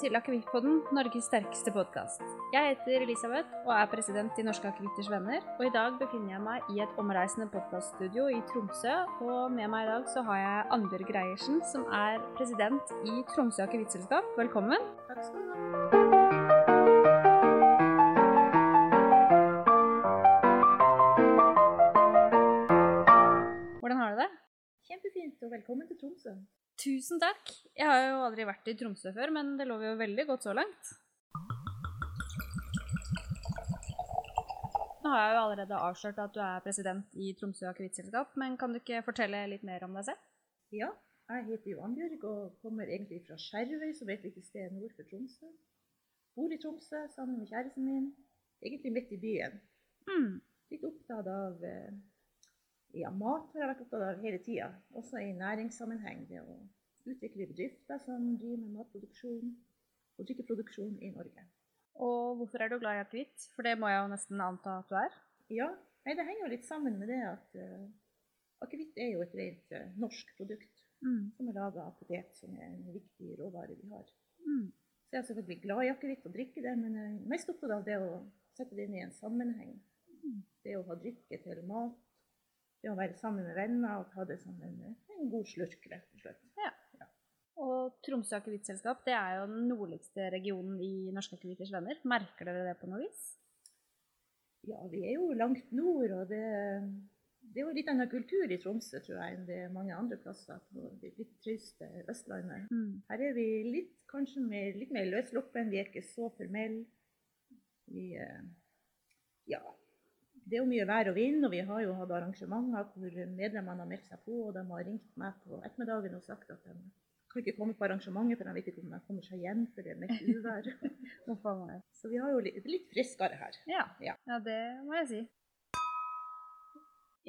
til Akevittpodden, Norges sterkeste podkast. Jeg heter Elisabeth og er president i Norske akevitters venner. Og i dag befinner jeg meg i et omreisende podkaststudio i Tromsø. Og med meg i dag så har jeg Annbjørg Greiersen, som er president i Tromsø akevittselskap. Velkommen. Takk skal du ha. Hvordan har du det? Kjempefint, og velkommen til Tromsø. Tusen takk. Jeg har jo aldri vært i Tromsø før, men det lover jo veldig godt så langt. Nå har jeg jo allerede avslørt at du er president i Tromsø akevittselskap, men kan du ikke fortelle litt mer om deg selv? Ja, jeg heter Johan Bjørg og kommer egentlig fra Skjervøy, som er et lite sted nord for Tromsø. Bor i Tromsø sammen med kjæresten min, egentlig midt i byen. Mm. Litt opptatt av eh, ja, mat har jeg vært opptatt av hele tida, også i næringssammenheng. Det å utvikle bedrifter som driver med matproduksjon og drikkeproduksjon i Norge. Og hvorfor er du glad i akevitt? For det må jeg jo nesten anta at du er. Ja, nei, det henger jo litt sammen med det at uh, akevitt er jo et rent uh, norsk produkt. Mm. som er laga av potet, som er en viktig råvare vi har. Mm. Så jeg er selvfølgelig glad i akevitt og drikker det, men jeg er mest opptatt av det å sette det inn i en sammenheng. Mm. Det å ha drikke til mat, det å være sammen med venner og ta det som en, en god slurk, rett og slett. Og Tromsø akevittselskap det er jo den nordligste regionen i Norske akevitters venner. Merker dere det på noe vis? Ja, vi er jo langt nord, og det, det er jo litt annen kultur i Tromsø, tror jeg, enn det er mange andre plasser på det litt triste Østlandet. Mm. Her er vi litt, kanskje mer, litt mer løssluppen, vi er ikke så formelle. Vi, eh, ja, det er jo mye vær og vind, og vi har jo hatt arrangementer hvor medlemmene har meldt seg på, og de har ringt meg på ettermiddagen og sagt at de kan ikke komme på arrangementet, for de vet ikke om de kommer seg hjem, for det er mest uvær. Så vi har jo litt, litt friskere her. Ja. Ja. ja, det må jeg si.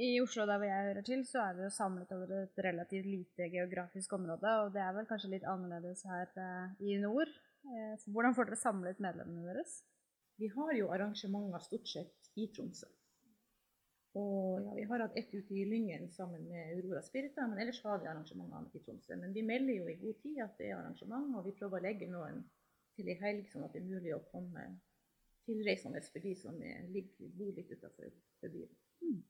I Oslo, der hvor jeg hører til, så er vi jo samlet over et relativt lite geografisk område, og det er vel kanskje litt annerledes her eh, i nord. Eh, så hvordan får dere samlet medlemmene deres? Vi har jo arrangementer stort sett i Tromsø. Og ja, vi har hatt ett ute i Lyngen sammen med Aurora Spirita, men ellers har vi arrangementene i Tromsø. Men vi melder jo i god tid at det er arrangement, og vi prøver å legge noen til i helg, sånn at det er mulig å komme tilreisende for de som er, ligger, bor litt utenfor for byen. Mm.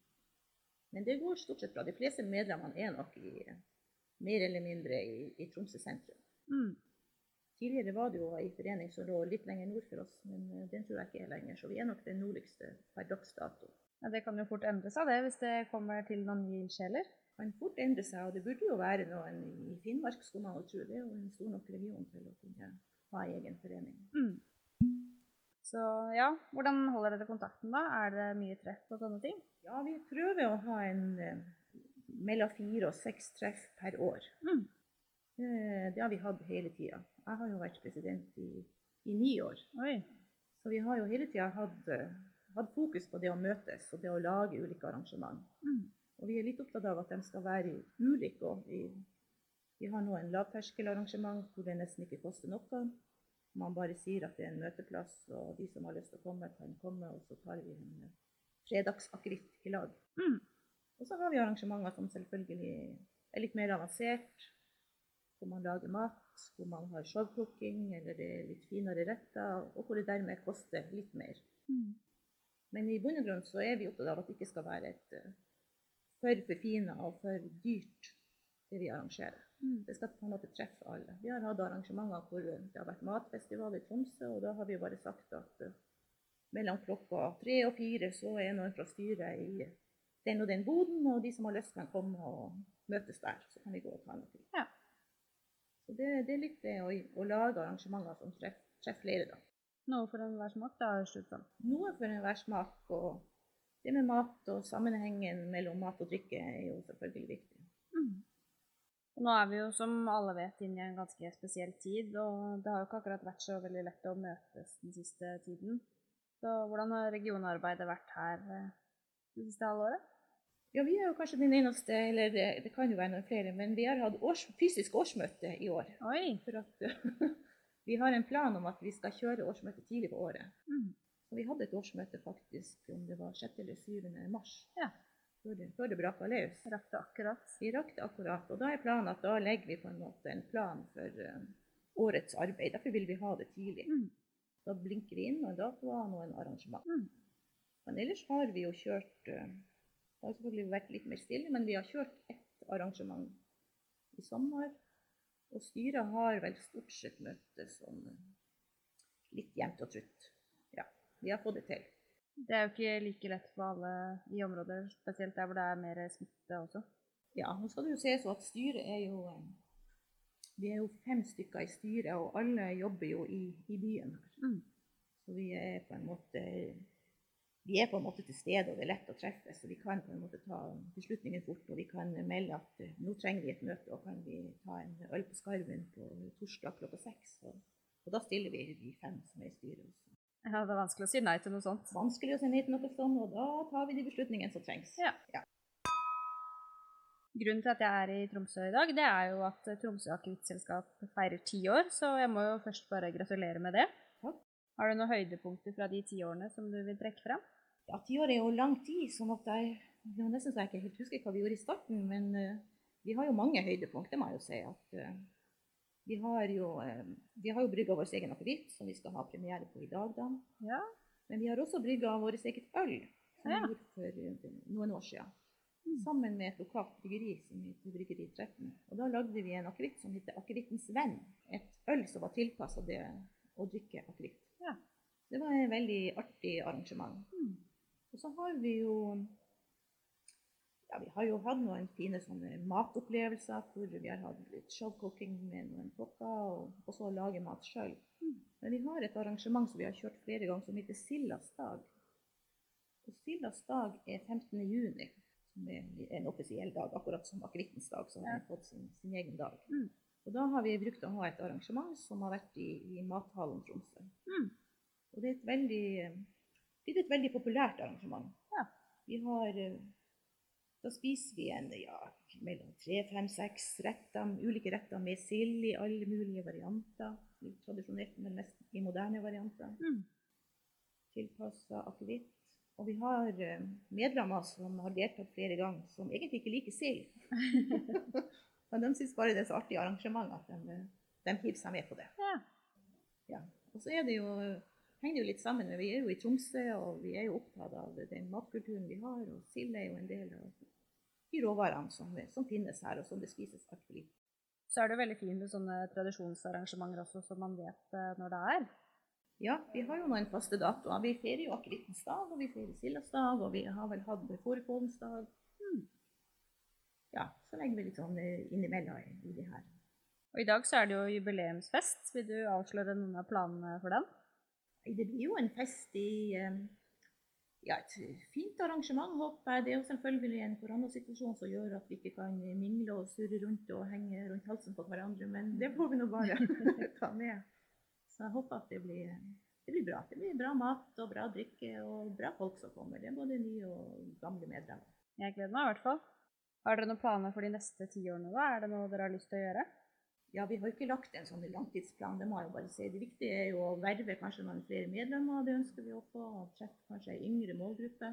Men det går stort sett bra. De fleste medlemmene er nok i, mer eller mindre i, i Tromsø sentrum. Mm. Tidligere var det jo ei forening som lå litt lenger nord for oss, men eh, den tror jeg ikke er lenger. Så vi er nok den nordligste per dags dato. Ja, det kan jo fort endre seg, det, hvis det kommer til noen nye ildsjeler. Kan fort endre seg, og det burde jo være noen i Finnmark, skulle man jo tro. Det er jo en stor nok region til å kunne ha egen forening. Mm. Så ja, hvordan holder dere kontakten da? Er det mye treff og sånne ting? Ja, vi prøver å ha en eh, mellom fire og seks treff per år. Mm. Eh, det har vi hatt hele tida. Jeg har jo vært president i, i ni år. Oi. Så vi har jo hele tida hatt, eh, hatt fokus på det å møtes og det å lage ulike arrangement. Mm. Og vi er litt opptatt av at de skal være ulike. Og vi, vi har nå en lavterskelarrangement hvor det nesten ikke koster noe. Man bare sier at det er en møteplass, og de som har lyst til å komme, kan komme. Og så tar vi en fredagsakevitt i lag. Mm. Og så har vi arrangementer som selvfølgelig er litt mer avansert. Hvor man lager mat, hvor man har showcooking, eller det er litt finere retter. Og hvor det dermed koster litt mer. Mm. Men i bunn og grunn så er vi opptatt av at det ikke skal være et eh, for forfina og for dyrt, det vi arrangerer. Mm. Det skal på en måte treffe alle. Vi har hatt arrangementer hvor det har vært matfestival i Tromsø, og da har vi bare sagt at eh, mellom klokka tre og fire så er noen fra styret i den og den boden, og de som har lyst kan komme og møtes der. Så kan vi gå og ta noe. Ja. Så det, det er litt det å, å lage arrangementer som treffer treffer flere, da. Noe for enhver smak, da, høres det ut. Noe for enhver smak, og det med mat og sammenhengen mellom mat og drikke er jo selvfølgelig viktig. Mm. Nå er vi jo, som alle vet, inne i en ganske spesiell tid, og det har jo ikke akkurat vært så veldig lett å møtes den siste tiden. Så hvordan har regionarbeidet vært her eh, det siste halvåret? Ja, vi er jo kanskje den eneste, eller det, det kan jo være noen flere, men vi har hatt års, fysisk årsmøte i år. Oi! For at vi har en plan om at vi skal kjøre årsmøtet tidlig på året. Mm. Så vi hadde et årsmøte faktisk om det var 6. eller 7. mars. Ja. Før det, før det braka løs. Rakk det akkurat. Vi rakk det akkurat. Og da er planen at da legger vi på en måte en plan for, uh, årets arbeid. Derfor vil vi ha det tidlig. Mm. Da blinker vi inn noen datoer og noen arrangement. Mm. Men ellers har vi jo kjørt uh, Det har selvfølgelig vært litt mer stille, men vi har kjørt ett arrangement i sommer. Og styret har vel stort sett møttes sånn litt jevnt og trutt. Ja, vi har fått det til. Det er jo ikke like lett for alle i områder, spesielt der hvor det er mer smitte også. Ja, nå skal det jo sies at styret er jo eh, Vi er jo fem stykker i styret, og alle jobber jo i, i byen her. Mm. Så vi er på en måte vi er på en måte til stede, og det er lett å treffes. Så vi kan på en måte ta beslutningen fort. Og vi kan melde at eh, nå trenger vi et møte, og kan vi ta en øl på Skarven på torsdag klokka seks. Og, og da stiller vi de fem som er i styret. også. Ja, det er vanskelig å si nei til noe sånt. Vanskelig å si nei til noe sånt, og da tar vi de beslutningene som trengs. Ja. Grunnen til at jeg er i Tromsø i dag, det er jo at Tromsø Akevittselskap feirer ti år, så jeg må jo først bare gratulere med det. Har du noen høydepunkter fra de ti årene som du vil trekke fram? Ja, ti år er jo lang tid, sånn at jeg, jeg nesten så jeg ikke helt husker hva vi gjorde i starten. Men eh, vi har jo mange høydepunkter, må jeg jo si. At, eh, vi har jo, uh, vi har jo brygga vår egen akevitt, som vi skal ha premiere på i dag. da. Ja. Men vi har også brygga vårt eget øl, som Ja. vi gjorde for eh, noen år siden. Mm. Sammen med et lokalt bryggeri som heter Bryggeri 13. Og da lagde vi en akevitt som heter Akevittens venn. Et øl som var tilpassa det å drikke akevitt. Ja. Det var et veldig artig arrangement. Mm. Og så har vi jo ja, vi har jo hatt noen fine sånne matopplevelser hvor vi har hatt litt showcooking med noen kokker, og også lage mat sjøl. Mm. Men vi har et arrangement som vi har kjørt flere ganger, som heter Sildas dag. Og Sildas dag er 15. juni, som er en offisiell dag, akkurat som akevittens dag, som Ja. har fått sin, sin egen dag. Mm. Og da har vi brukt å ha et arrangement som har vært i, i Mathallen Tromsø. Mm. Og det er et veldig, det er et veldig populært arrangement. Ja. Vi har eh, Da spiser vi en ja, mellom tre, fem, seks retter, ulike retter med sild i alle mulige varianter. Litt tradisjonelt, men mest i moderne varianter. Mm. Tilpassa akevitt. Og vi har eh, medlemmer som har deltatt flere ganger, som egentlig ikke liker sild. Men de syns bare det er så artig arrangement at de, de hiver seg med på det. Ja. Ja. Og så er det jo, henger det jo litt sammen. Vi er jo i Tromsø, og vi er jo opptatt av den matkulturen vi har. Og sild er jo en del av de råvarene som, som finnes her, og som det spises altfor lite. Så er det veldig fint med sånne tradisjonsarrangementer også, som man vet eh, når det er. Ja, vi har jo noen faste datoer. Vi feirer jo akevittens dag, og vi feirer sildas dag, og vi har vel hatt fårikålens dag. Ja, så legger vi litt sånn eh, innimellom i, i det her. Og i dag så er det jo jubileumsfest. Vil du avsløre noen av planene for den? Det blir jo en fest i eh, ja, et fint arrangement, håper jeg. Det er jo selvfølgelig en koronasituasjon som gjør at vi ikke kan mingle og surre rundt og henge rundt halsen på hverandre, men det får vi nå bare ta med. Så jeg håper at det blir, det blir bra. Det blir bra mat og bra drikke og bra folk som kommer. Det er både nye og gamle medlemmer. Jeg gleder meg i hvert fall. Har dere noen planer for de neste ti årene, da? Er det noe dere har lyst til å gjøre? Ja, vi har ikke lagt en sånn langtidsplan, det må jeg bare si. Det viktige er jo å verve kanskje noen flere medlemmer, det ønsker vi å få. og Treffe kanskje en yngre målgruppe.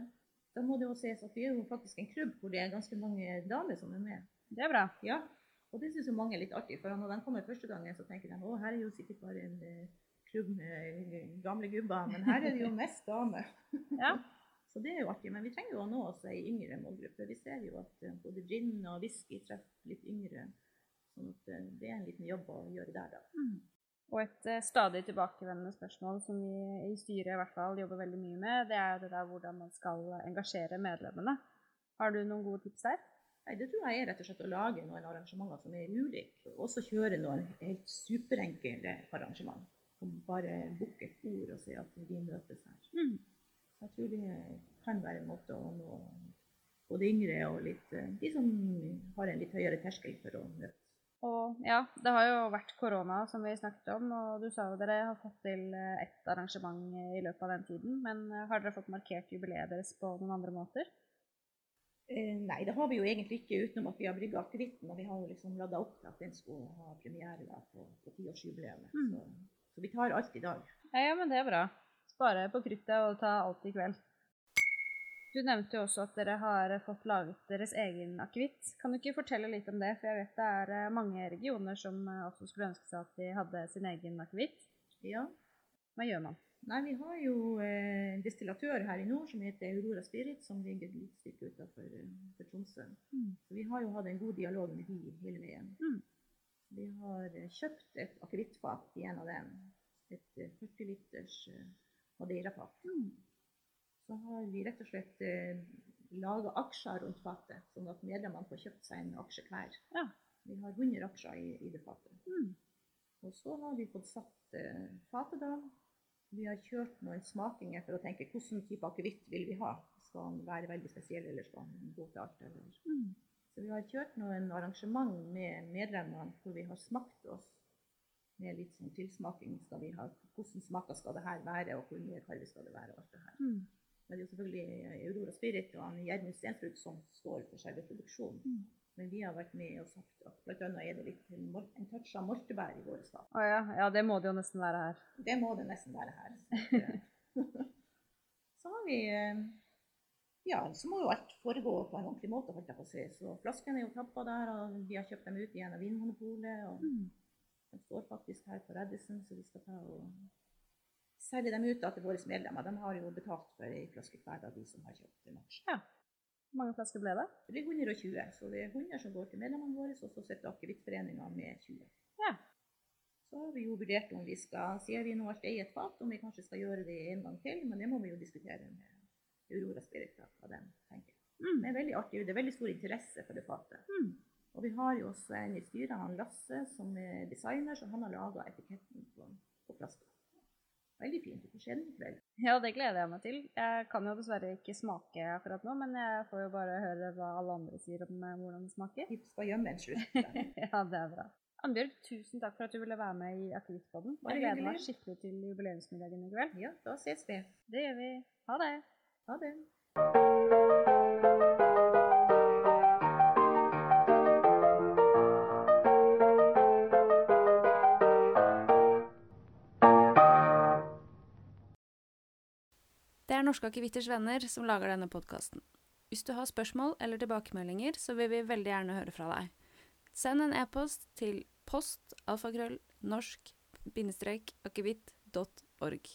Da må det jo sies at vi er jo faktisk en klubb hvor det er ganske mange damer som er med. Det er bra. Ja, og det syns jo mange er litt artig, for når de kommer første gangen, så tenker de å, her er jo sikkert bare en eh, klubb med eh, gamle gubber, men her er det jo mest damer. Ja. Så det er jo artig, men vi trenger jo å nå oss ei yngre målgruppe. Vi ser jo at eh, både gin og whisky treffer litt yngre. Sånn at eh, det er en liten jobb å gjøre der, da. Og et eh, stadig tilbakevendende spørsmål som vi i styret i hvert fall jobber veldig mye med, det er det der hvordan man skal engasjere medlemmene. Har du noen gode tips der? Nei, Det tror jeg er rett og slett å lage noen arrangementer som er ulike. Og også kjøre noen helt superenkle arrangement. Som bare booke et ord og si at vi møtes her. Mm. Så jeg tror det kan være en måte å nå både yngre og litt, eh, de som har en litt høyere terskel for å møtes. Og ja, det har jo vært korona som vi snakket om, og du sa jo dere har fått til eh, ett arrangement i løpet av den tiden. Men eh, har dere fått markert jubileet deres på noen andre måter? Eh, nei, det har vi jo egentlig ikke, utenom at vi har brygga akevitten. Og vi har jo liksom ladda opp til at den skulle ha premiere da, på, på tiårsjubileet. Mm. Så, så vi tar alt i dag. Ja, ja, men det er bra. Spare på kruttet og ta alt i kveld. Du nevnte jo også at dere har fått laget deres egen akevitt. Kan du ikke fortelle litt om det? For jeg vet det er eh, mange regioner som eh, også skulle ønske seg at de hadde sin egen akevitt. Ja. Hva gjør man? Nei, vi har jo eh, en destillatør her i nord som heter Aurora Spirit, som ligger et lite stykke utenfor for Tromsø. Mm. Så vi har jo hatt en god dialog med de hele veien. Mm. Vi har kjøpt et akevittfat i en av dem. Et eh, 40 liters eh, madeirafat. Mm. Så har vi rett og slett eh, laga aksjer rundt fatet, sånn at medlemmene får kjøpt seg en aksje hver. Ja. Vi har 100 aksjer i, i det fatet. Mm. Og så har vi fått satt eh, fatet da. Vi har kjørt noen smakinger for å tenke hvilken type akevitt vil vi ha. Skal den være veldig spesiell, eller skal den gå til alt? Eller? Mm. Så vi har kjørt noen arrangement med medlemmene hvor vi har smakt oss med litt sånn tilsmaking. Skal vi ha, hvordan smaker skal det her være, og hvor mye karve skal det være? og alt det her. Mm. Men det er jo selvfølgelig Aurora Spirit og Gjermund Stenfrud som står for selve produksjonen. Mm. Men vi har vært med og sagt at bl.a. er det litt en touch av moltebær i våre. Å ja. ja, det må det jo nesten være her. Det må det nesten være her. Så, eh, så har vi eh, Ja, så må jo alt foregå på en ordentlig måte, holdt jeg på å si. Så flaskene er jo tappa der, og vi har kjøpt dem ut igjen av Vinmonopolet. Og Mm. De står faktisk her på Reddison, så vi skal ta og selge dem ut da til våre medlemmer. De har jo betalt for ei flaske hver av de som har kjøpt en aksje. Hvor mange flasker ble det? Det blir 120, så det er 100 som går til medlemmene våre, og så sitter akevittforeninga med 20. Ja. Så har vi jo vurdert om vi skal, sier vi nå har er i et fat, om vi kanskje skal gjøre det en gang til, men det må vi jo diskutere med Aurora Spirit, da, hva de tenker. Mm. Det er veldig artig, det er veldig stor interesse for det fatet. Mm. Og vi har jo også en i styret, han Lasse, som er designer, så han har laga etiketten på, på flaska. Veldig fint. Du får se den i kveld. Ja, det gleder jeg meg til. Jeg kan jo dessverre ikke smake akkurat nå, men jeg får jo bare høre hva alle andre sier om eh, hvordan det smaker. Vi skal gjemme en slutt. ja, det er bra. Annbjørg, tusen takk for at du ville være med i Akevittpodden. Jeg gleder meg skikkelig til jubileumsmiddagen i kveld. Ja, da ses vi. Det gjør vi. Ha det. Ha det. Er Norske akevitters venner som lager denne podkasten. Hvis du har spørsmål eller tilbakemeldinger, så vil vi veldig gjerne høre fra deg. Send en e-post til post alfakrøll norsk-akevitt.org.